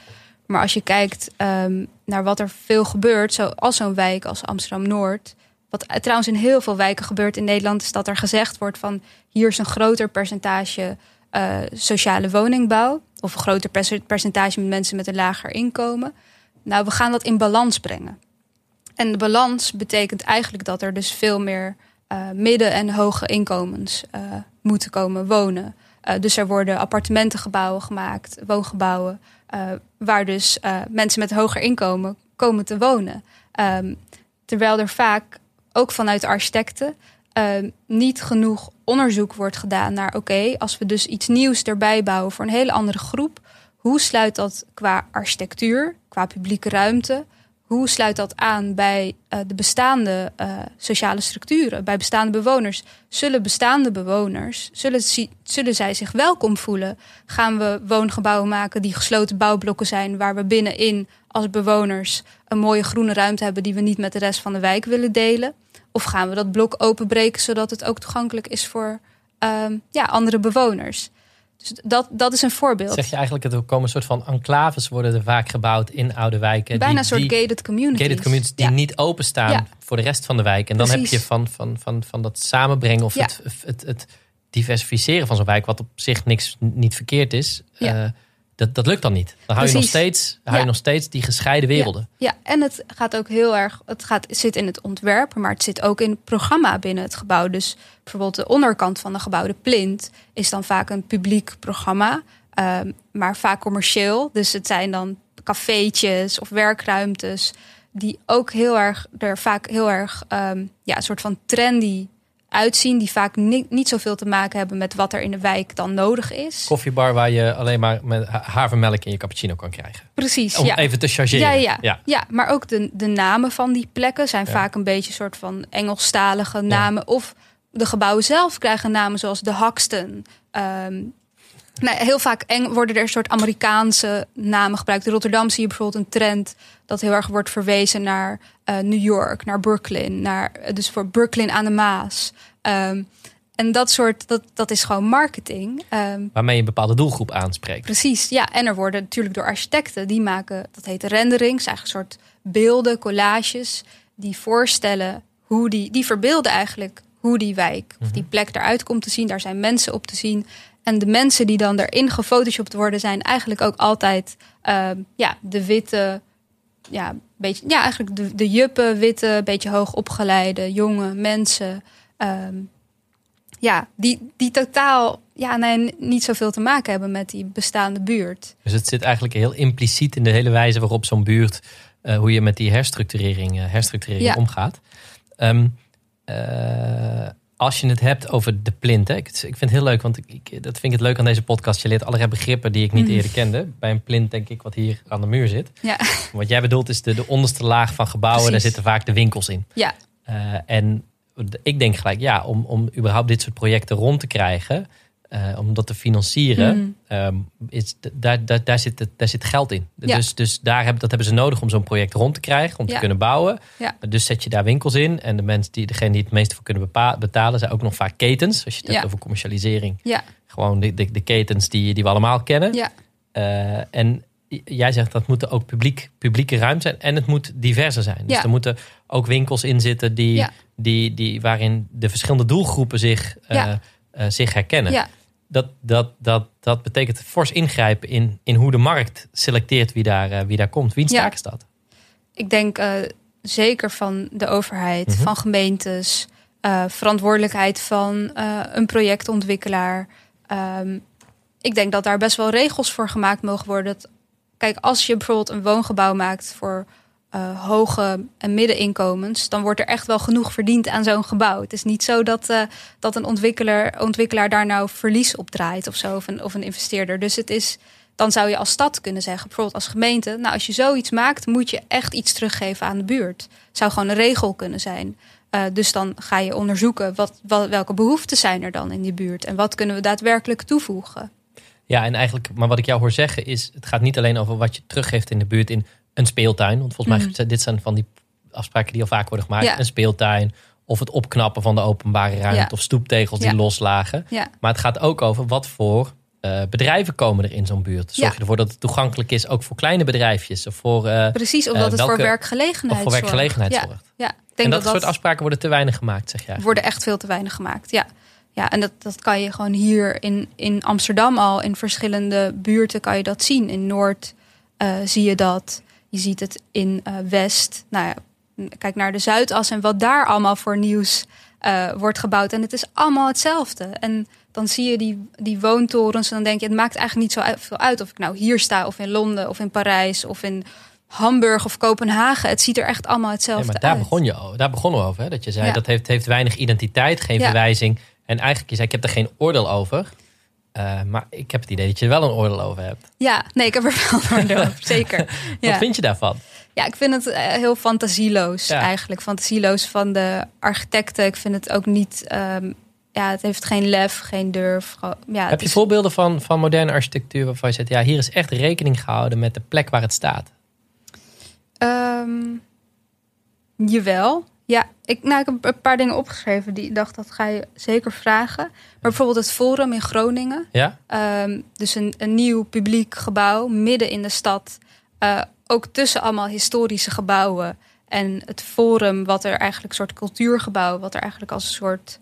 Maar als je kijkt um, naar wat er veel gebeurt, zoals zo'n wijk als Amsterdam Noord. Wat trouwens in heel veel wijken gebeurt in Nederland, is dat er gezegd wordt van hier is een groter percentage uh, sociale woningbouw. Of een groter percentage mensen met een lager inkomen. Nou, we gaan dat in balans brengen. En de balans betekent eigenlijk dat er dus veel meer uh, midden- en hoge inkomens moeten komen wonen. Uh, dus er worden appartementengebouwen gemaakt, woongebouwen, uh, waar dus uh, mensen met hoger inkomen komen te wonen. Um, terwijl er vaak, ook vanuit architecten, ehm, niet genoeg onderzoek wordt gedaan naar oké, als we dus iets nieuws erbij bouwen voor een hele andere groep, hoe sluit dat qua architectuur, qua publieke ruimte, hoe sluit dat aan bij uh, de bestaande uh, sociale structuren, bij bestaande bewoners? Zullen bestaande bewoners, zullen, zullen zij zich welkom voelen? Gaan we woongebouwen maken die gesloten bouwblokken zijn, waar we binnenin als bewoners een mooie groene ruimte hebben die we niet met de rest van de wijk willen delen? Of gaan we dat blok openbreken zodat het ook toegankelijk is voor uh, ja, andere bewoners? Dus dat, dat is een voorbeeld. Zeg je eigenlijk, dat er komen een soort van enclaves worden er vaak gebouwd in oude wijken. Bijna een soort gated communities. Gated communities die niet openstaan voor de rest van de wijk. En dan heb je van, van, van, van dat samenbrengen of het, het, het diversificeren van zo'n wijk, wat op zich niks niet verkeerd is. Uh, dat, dat lukt dan niet. Dan hou je, nog steeds, hou je nog steeds die gescheiden werelden. Ja. en het gaat ook heel erg. Het, gaat, zit in het ontwerp, maar het zit ook in het programma binnen het gebouw. Dus bijvoorbeeld de onderkant van de gebouwde plint is dan vaak een publiek programma, um, maar vaak commercieel. Dus het zijn dan cafeetjes of werkruimtes die ook heel erg er vaak heel erg um, ja, een soort van trendy uitzien, die vaak niet, niet zoveel te maken hebben met wat er in de wijk dan nodig is. Koffiebar waar je alleen maar met havermelk in je cappuccino kan krijgen. Precies. Om ja. even te chargeren. Ja, ja. ja. ja maar ook de, de namen van die plekken zijn vaak een beetje een soort van Engelstalige namen. Of de gebouwen zelf krijgen namen zoals de Haxton. Um, nou, heel vaak eng worden er een soort Amerikaanse namen gebruikt. In Rotterdam zie je bijvoorbeeld een trend dat heel erg wordt verwezen naar uh, New York, naar Brooklyn, naar, dus voor Brooklyn aan de Maas. Um, en dat soort, dat, dat is gewoon marketing. Um, Waarmee je een bepaalde doelgroep aanspreekt. Precies, ja. En er worden natuurlijk door architecten, die maken, dat heet renderings, eigenlijk een soort beelden, collages, die voorstellen hoe die, die verbeelden eigenlijk hoe die wijk of die mhm. plek eruit komt te zien. Daar zijn mensen op te zien. En de mensen die dan erin gefotoshopt worden, zijn eigenlijk ook altijd uh, ja, de witte, ja, beetje, ja, eigenlijk de, de juppen, witte, beetje hoog opgeleide, jonge mensen. Um, ja, die, die totaal ja, nee, niet zoveel te maken hebben met die bestaande buurt. Dus het zit eigenlijk heel impliciet in de hele wijze waarop zo'n buurt, uh, hoe je met die herstructurering, uh, herstructurering ja. omgaat. Um, uh, als je het hebt over de plint. Hè, ik, vind het heel leuk, want ik, ik, dat vind ik het leuk aan deze podcast. Je leert allerlei begrippen die ik niet mm. eerder kende. Bij een plint denk ik wat hier aan de muur zit. Ja. [LAUGHS] Wat jij bedoelt is de, de onderste laag van gebouwen. Precies. Daar zitten vaak de winkels in. Ja. Uh, en ik denk gelijk, ja, om, om überhaupt dit soort projecten rond te krijgen... Uh, om dat te financieren, mm. um, is, daar, daar, daar, zit, daar zit geld in. Ja. Dus, dus daar hebben, dat hebben ze nodig om zo'n project rond te krijgen, om ja. te kunnen bouwen. Ja. Dus zet je daar winkels in. En de mensen die, degene die het meeste voor kunnen betalen, zijn ook nog vaak ketens. Als je het hebt over commercialisering. Ja. Gewoon de, de, de ketens die, die we allemaal kennen. Ja. Uh, en jij zegt dat moeten ook publiek, publieke ruimte zijn. En het moet diverser zijn. Dus er moeten ook winkels in zitten die, die, die, waarin de verschillende doelgroepen zich, uh, zich herkennen. Ja dat, dat, dat, dat betekent fors ingrijpen in, in hoe de markt selecteert wie daar, uh, wie daar komt. Wie ja. is dat? Ik denk uh, zeker van de overheid, mm -hmm. van gemeentes, uh, verantwoordelijkheid van een projectontwikkelaar. Um, ik denk dat daar best wel regels voor gemaakt mogen worden. Dat, kijk, als je bijvoorbeeld een woongebouw maakt voor uh, hoge en middeninkomens, dan wordt er echt wel genoeg verdiend aan zo'n gebouw. Het is niet zo dat, uh, dat een ontwikkelaar, ontwikkelaar daar nou verlies op draait of zo, of een, of een investeerder. Dus het is, dan zou je als stad kunnen zeggen, bijvoorbeeld als gemeente, nou als je zoiets maakt, moet je echt iets teruggeven aan de buurt. Zou gewoon een regel kunnen zijn. Uh, dus dan ga je onderzoeken wat, wat, welke behoeften zijn er dan in die buurt en wat kunnen we daadwerkelijk toevoegen. Ja, en eigenlijk, maar wat ik jou hoor zeggen is, het gaat niet alleen over wat je teruggeeft in de buurt in een speeltuin. Want volgens mij mm. dit zijn van die afspraken die al vaak worden gemaakt. Ja. Een speeltuin. Of het opknappen van de openbare ruimte. Ja. Of stoeptegels die loslagen. Maar het gaat ook over wat voor eh, bedrijven komen er in zo'n buurt. Zorg je ervoor dat het toegangelijk is ook voor kleine bedrijfjes. Of voor, eh, Precies, omdat Eh, het welke- voor werkgelegenheid of voor werkgelegenheid zorgt. Ja, ik En denk dat, dat soort afspraken worden te weinig gemaakt, zeg jij. worden echt veel te weinig gemaakt. Ja, ja en dat, dat kan je gewoon hier in, in Amsterdam al, in verschillende buurten kan je dat zien. In Noord zie je dat. Je ziet het in eh, West. Nou ja, kijk naar de Zuidas en wat daar allemaal voor nieuws eh, wordt gebouwd. En het is allemaal hetzelfde. En dan zie je die, die woontorens en dan denk je, het maakt eigenlijk niet zo veel uit of ik nou hier sta of in Londen of in Parijs of in Hamburg of Kopenhagen. Het ziet er echt allemaal hetzelfde maar daar, uit. begon je, daar begonnen we over. Hè? Dat je zei Ja. dat heeft, heeft weinig identiteit, geen Ja. verwijzing. En eigenlijk, je zei, ik heb er geen oordeel over. Eh, maar ik heb het idee dat je er wel een oordeel over hebt. Ja, nee, ik heb er wel een oordeel over, [LAUGHS] zeker. Wat vind je daarvan? ja, ik vind het eh, heel fantasieloos Ja. eigenlijk. Fantasieloos van de architecten. Ik vind het ook niet... ehm, ja, het heeft geen lef, geen durf. Ja, heb je is- voorbeelden van, van moderne architectuur waarvan je zegt, ja, hier is echt rekening gehouden met de plek waar het staat? Ehm, jawel. Ja, ik, nou, ik heb een paar dingen opgeschreven die ik dacht dat ga je zeker vragen. Maar bijvoorbeeld het Forum in Groningen. Ja? Ehm, dus een, een nieuw publiek gebouw midden in de stad. Eh, ook tussen allemaal historische gebouwen. En het Forum, wat er eigenlijk een soort cultuurgebouw, wat er eigenlijk als een soort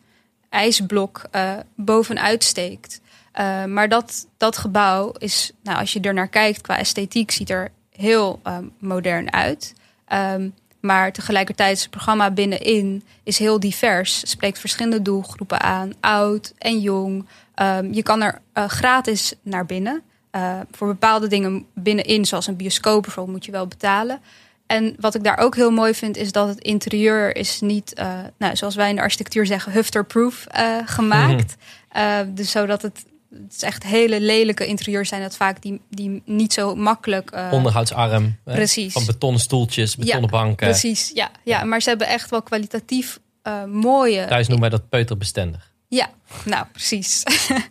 ijsblok eh, bovenuit steekt. Eh, maar dat, dat gebouw is, nou, als je er naar kijkt qua esthetiek, ziet er heel eh, modern uit. Ehm, maar tegelijkertijd is het programma binnenin is heel divers. Spreekt verschillende doelgroepen aan, oud en jong. Ehm, je kan er eh, gratis naar binnen. Eh, voor bepaalde dingen binnenin, zoals een bioscoop bijvoorbeeld, moet je wel betalen. En wat ik daar ook heel mooi vind, is dat het interieur is niet, eh, nou, zoals wij in de architectuur zeggen, hufterproof eh gemaakt. Eh, dus zodat het, het is echt hele lelijke interieurs zijn dat vaak die, die niet zo makkelijk. eh, Onderhoudsarm. hè? precies. Van betonnen stoeltjes, betonnen Ja, banken. Precies, ja, ja. Maar ze hebben echt wel kwalitatief eh, mooie. Thuis noemen wij dat peuterbestendig. Ja, nou precies. [LAUGHS]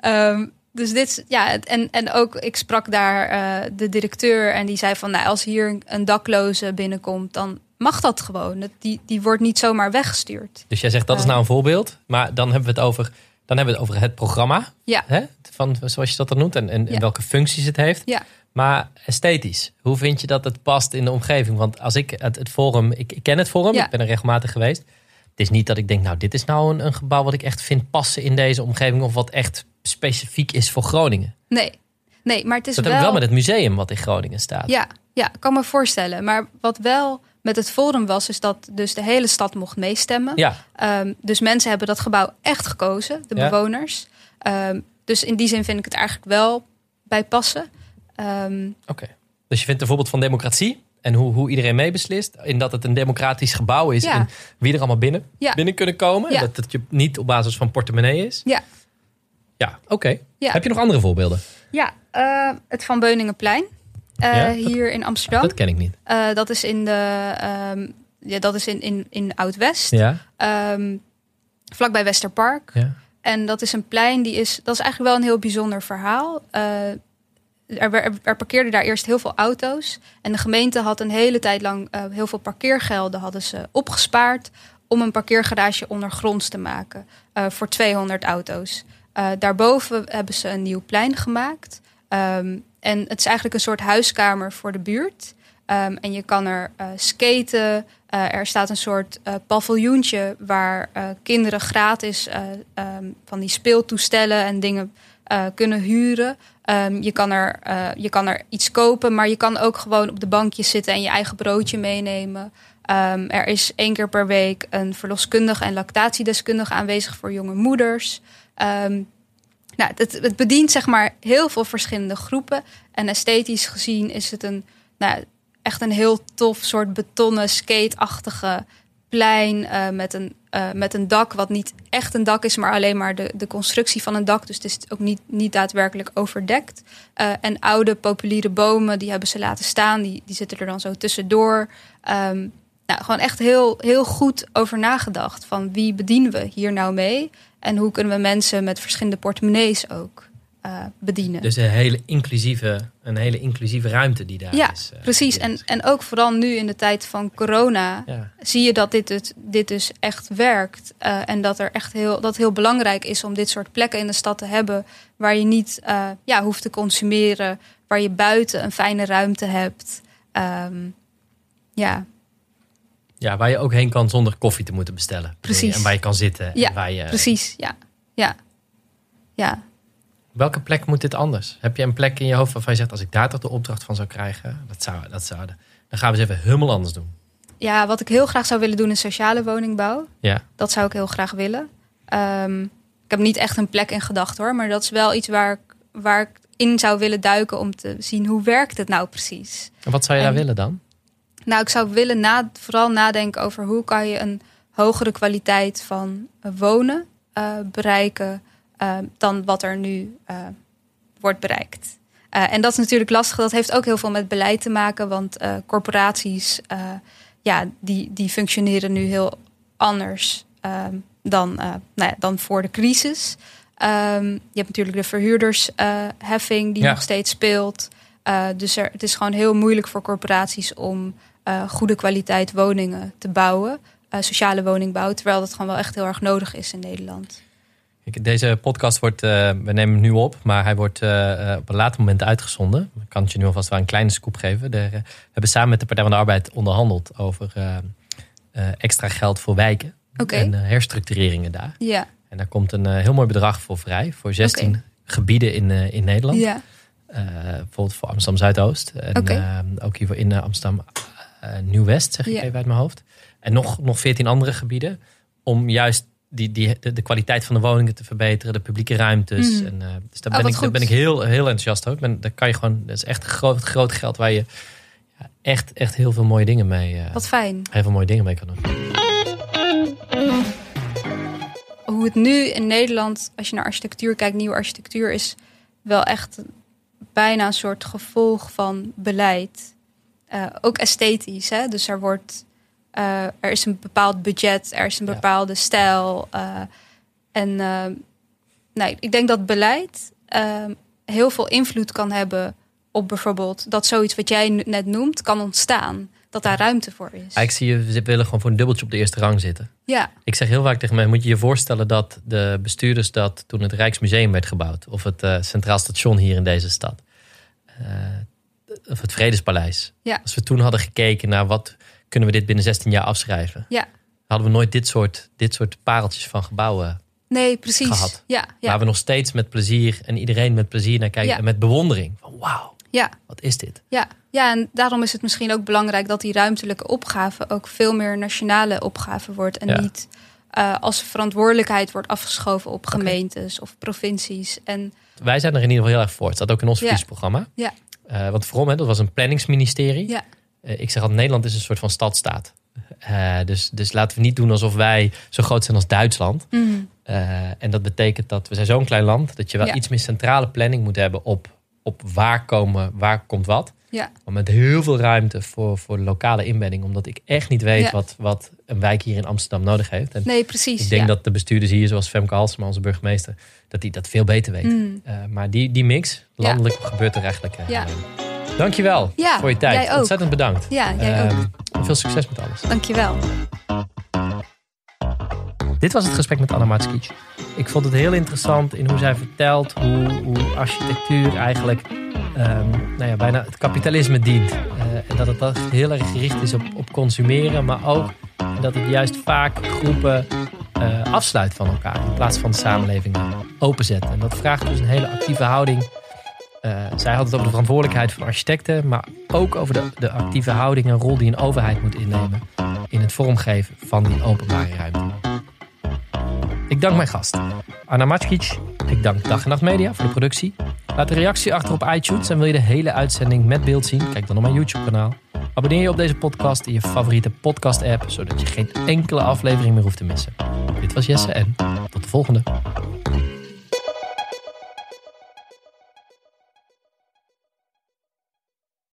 Ehm, dus dit, ja, en, en ook ik sprak daar eh, de directeur en die zei van, nou, als hier een, dakloze binnenkomt, dan mag dat gewoon. Die, die wordt niet zomaar weggestuurd. Dus jij zegt dat is nou een voorbeeld. Maar dan hebben we het over, dan hebben we het, over het programma. Ja. Hè? Van, zoals je dat dan noemt. En, en, en welke functies het heeft. Ja. Maar esthetisch, hoe vind je dat het past in de omgeving? Want als ik het, het forum, ik, ik ken het forum, Ja. ik ben er regelmatig geweest. Het is niet dat ik denk, nou, dit is nou een, een gebouw wat ik echt vind passen in deze omgeving. Of wat echt specifiek is voor Groningen. Nee, nee, maar het is Dat wel... heb ik wel met het museum wat in Groningen staat. Ja, ja, ik kan me voorstellen. Maar wat wel met het forum was, is dat dus de hele stad mocht meestemmen. Ja, Ehm, dus mensen hebben dat gebouw echt gekozen, de Ja. bewoners. Ehm, dus in die zin vind ik het eigenlijk wel bij passen. Ehm, oké. Dus je vindt bijvoorbeeld van democratie en hoe, hoe iedereen meebeslist. In dat het een democratisch gebouw is Ja. en wie er allemaal binnen, Ja. binnen kunnen komen. Ja. Dat het je niet op basis van portemonnee is. Ja. Ja, oké. Heb je nog andere voorbeelden? ja, eh, het Van Beuningenplein. Eh, Ja? Hier in Amsterdam. Dat ken ik niet. Eh, dat is in de ehm, ja, dat is in, in, in Oud-West. Ja, Ehm, vlakbij Westerpark. ja. En dat is een plein die is. Dat is eigenlijk wel een heel bijzonder verhaal. Eh, er, er, er parkeerden daar eerst heel veel auto's. En de gemeente had een hele tijd lang heel veel parkeergelden hadden ze opgespaard om een parkeergarage ondergronds te maken voor 200 auto's. Daarboven hebben ze een nieuw plein gemaakt. Ehm, en het is eigenlijk een soort huiskamer voor de buurt. Ehm, en je kan er eh, skaten. Eh, er staat een soort eh paviljoentje waar kinderen gratis eh, ehm, van die speeltoestellen en dingen kunnen huren. Ehm, je, kan er, je kan er iets kopen, maar je kan ook gewoon op de bankjes zitten en je eigen broodje meenemen. Er is één keer per week een verloskundige en lactatiedeskundige aanwezig voor jonge moeders. Nou, het, het bedient zeg maar heel veel verschillende groepen. En esthetisch gezien is het een, nou, echt een heel tof soort betonnen, skateachtige plein eh, met, een, eh, met een dak wat niet echt een dak is, maar alleen maar de, de constructie van een dak. Dus het is ook niet, niet daadwerkelijk overdekt. Eh, en oude populiere bomen, die hebben ze laten staan. Die, die zitten er dan zo tussendoor. Ehm, nou, gewoon echt heel, heel goed over nagedacht. Van wie bedienen we hier nou mee? En hoe kunnen we mensen met verschillende portemonnees ook eh, bedienen? Dus een hele inclusieve, een hele inclusieve ruimte die daar ja, is. eh, precies. En, en ook vooral nu in de tijd van corona ja. zie je dat dit, het, dit dus echt werkt. Eh, en dat, er echt heel, dat heel belangrijk is om dit soort plekken in de stad te hebben. Waar je niet ja, hoeft te consumeren. Waar je buiten een fijne ruimte hebt. Ehm, ja, ja, waar je ook heen kan zonder koffie te moeten bestellen. Precies. En waar je kan zitten. Ja, en waar je, precies. Ja, ja, ja. Welke plek moet dit anders? Heb je een plek in je hoofd waarvan je zegt... als ik daar toch de opdracht van zou krijgen... dat zou, dat zou, dan gaan we eens even helemaal anders doen. ja, wat ik heel graag zou willen doen is sociale woningbouw. Ja, Dat zou ik heel graag willen. Ehm, ik heb niet echt een plek in gedachten hoor. Maar dat is wel iets waar ik, waar ik in zou willen duiken om te zien hoe werkt het nou precies. En wat zou je daar En- willen dan? Nou, ik zou willen na, vooral nadenken over hoe kan je een hogere kwaliteit van eh, wonen eh, bereiken eh, dan wat er nu wordt bereikt. En dat is natuurlijk lastig. Dat heeft ook heel veel met beleid te maken, want corporaties, ja, die, die functioneren nu heel anders ehm, dan, nou ja, dan voor de crisis. Ehm, je hebt natuurlijk de verhuurdersheffing die Ja. nog steeds speelt. Dus er, het is gewoon heel moeilijk voor corporaties om eh, goede kwaliteit woningen te bouwen. eh, sociale woningbouw, terwijl dat gewoon wel echt heel erg nodig is in Nederland. Deze podcast wordt, eh, we nemen hem nu op, maar hij wordt op een later moment uitgezonden. Ik kan het je nu alvast wel een kleine scoop geven. De, we hebben samen met de Partij van de Arbeid onderhandeld over extra geld voor wijken en herstructureringen daar. Ja, En daar komt een heel mooi bedrag voor vrij, voor 16 Oké. gebieden in, in Nederland. ja, bijvoorbeeld voor Amsterdam Zuidoost. En ook hier in Amsterdam Nieuw-West, zeg ik Ja. even uit mijn hoofd. En nog, nog 14 andere gebieden. Om juist die, die, de, de kwaliteit van de woningen te verbeteren, de publieke ruimtes. Mhm. En, eh, dus daar Oh, ben, ik, daar ben ik heel, heel enthousiast over. Ben, daar kan je gewoon, dat is echt groot, groot geld waar je ja, echt, echt heel veel mooie dingen mee, eh, wat fijn. heel veel mooie dingen mee kan doen. Hoe het nu in Nederland, als je naar architectuur kijkt, nieuwe architectuur is wel echt bijna een soort gevolg van beleid. Eh, ook esthetisch, hè? dus er wordt eh, er is een bepaald budget, er is een Ja. bepaalde stijl. eh, en nee, ik denk dat beleid heel veel invloed kan hebben op bijvoorbeeld dat zoiets wat jij net noemt kan ontstaan. Dat daar ruimte voor is. Ah, Ik zie je, ze willen gewoon voor een dubbeltje op de eerste rang zitten. Ja, Ik zeg heel vaak tegen mij, moet je je voorstellen dat de bestuurders dat toen het Rijksmuseum werd gebouwd, of het Centraal Station hier in deze stad, of het Vredespaleis. Ja. Als we toen hadden gekeken naar wat kunnen we dit binnen 16 jaar afschrijven, ja. hadden we nooit dit soort, dit soort pareltjes van gebouwen, Nee, precies. Gehad. Ja, ja, waar we nog steeds met plezier en iedereen met plezier naar kijken Ja. en met bewondering. Van wauw, ja, wat is dit? ja. ja, en daarom is het misschien ook belangrijk dat die ruimtelijke opgave ook veel meer nationale opgave wordt. En Ja. niet eh, als verantwoordelijkheid wordt afgeschoven op gemeentes of provincies. En Wij zijn er in ieder geval heel erg voor. Het staat ook in ons Ja. Ja. Eh, want voorom, hè, dat was een planningsministerie. ja, Eh, ik zeg altijd, Nederland is een soort van stadstaat. Eh, dus, dus laten we niet doen alsof wij zo groot zijn als Duitsland. Mm, Eh, en dat betekent dat we zijn zo'n klein land... dat je wel Ja. iets meer centrale planning moet hebben op, op waar, komen, waar komt wat. ja, Maar met heel veel ruimte voor, voor de lokale inbedding. Omdat ik echt niet weet Ja. wat, wat een wijk hier in Amsterdam nodig heeft. En nee, precies. ik denk ja. dat de bestuurders hier, zoals Femke Halsema, onze burgemeester... dat die dat veel beter weten. Mm. Eh, maar die, die mix, Ja. landelijk gebeurt er eigenlijk. eh, Ja. Dankjewel Ja, voor je tijd. jij ook. Ontzettend bedankt. Ja, jij ook. Ehm, veel succes met alles. Dankjewel. Dit was het gesprek met Anna Matskic. Ik vond het heel interessant in hoe zij vertelt hoe, hoe architectuur eigenlijk ehm, nou ja, bijna het kapitalisme dient. Eh, en dat het heel erg gericht is op, op consumeren, maar ook dat het juist vaak groepen eh, afsluit van elkaar in plaats van de samenleving openzet. En dat vraagt dus een hele actieve houding. Eh, zij had het over de verantwoordelijkheid van architecten, maar ook over de, de actieve houding en rol die een overheid moet innemen in het vormgeven van die openbare ruimte. Ik dank mijn gast, Anna Matskic. Ik dank Dag en Nacht Media voor de productie. Laat een reactie achter op iTunes en wil je de hele uitzending met beeld zien? Kijk dan op mijn YouTube-kanaal. Abonneer je op deze podcast in je favoriete podcast-app, zodat je geen enkele aflevering meer hoeft te missen. Dit was Jesse en tot de volgende.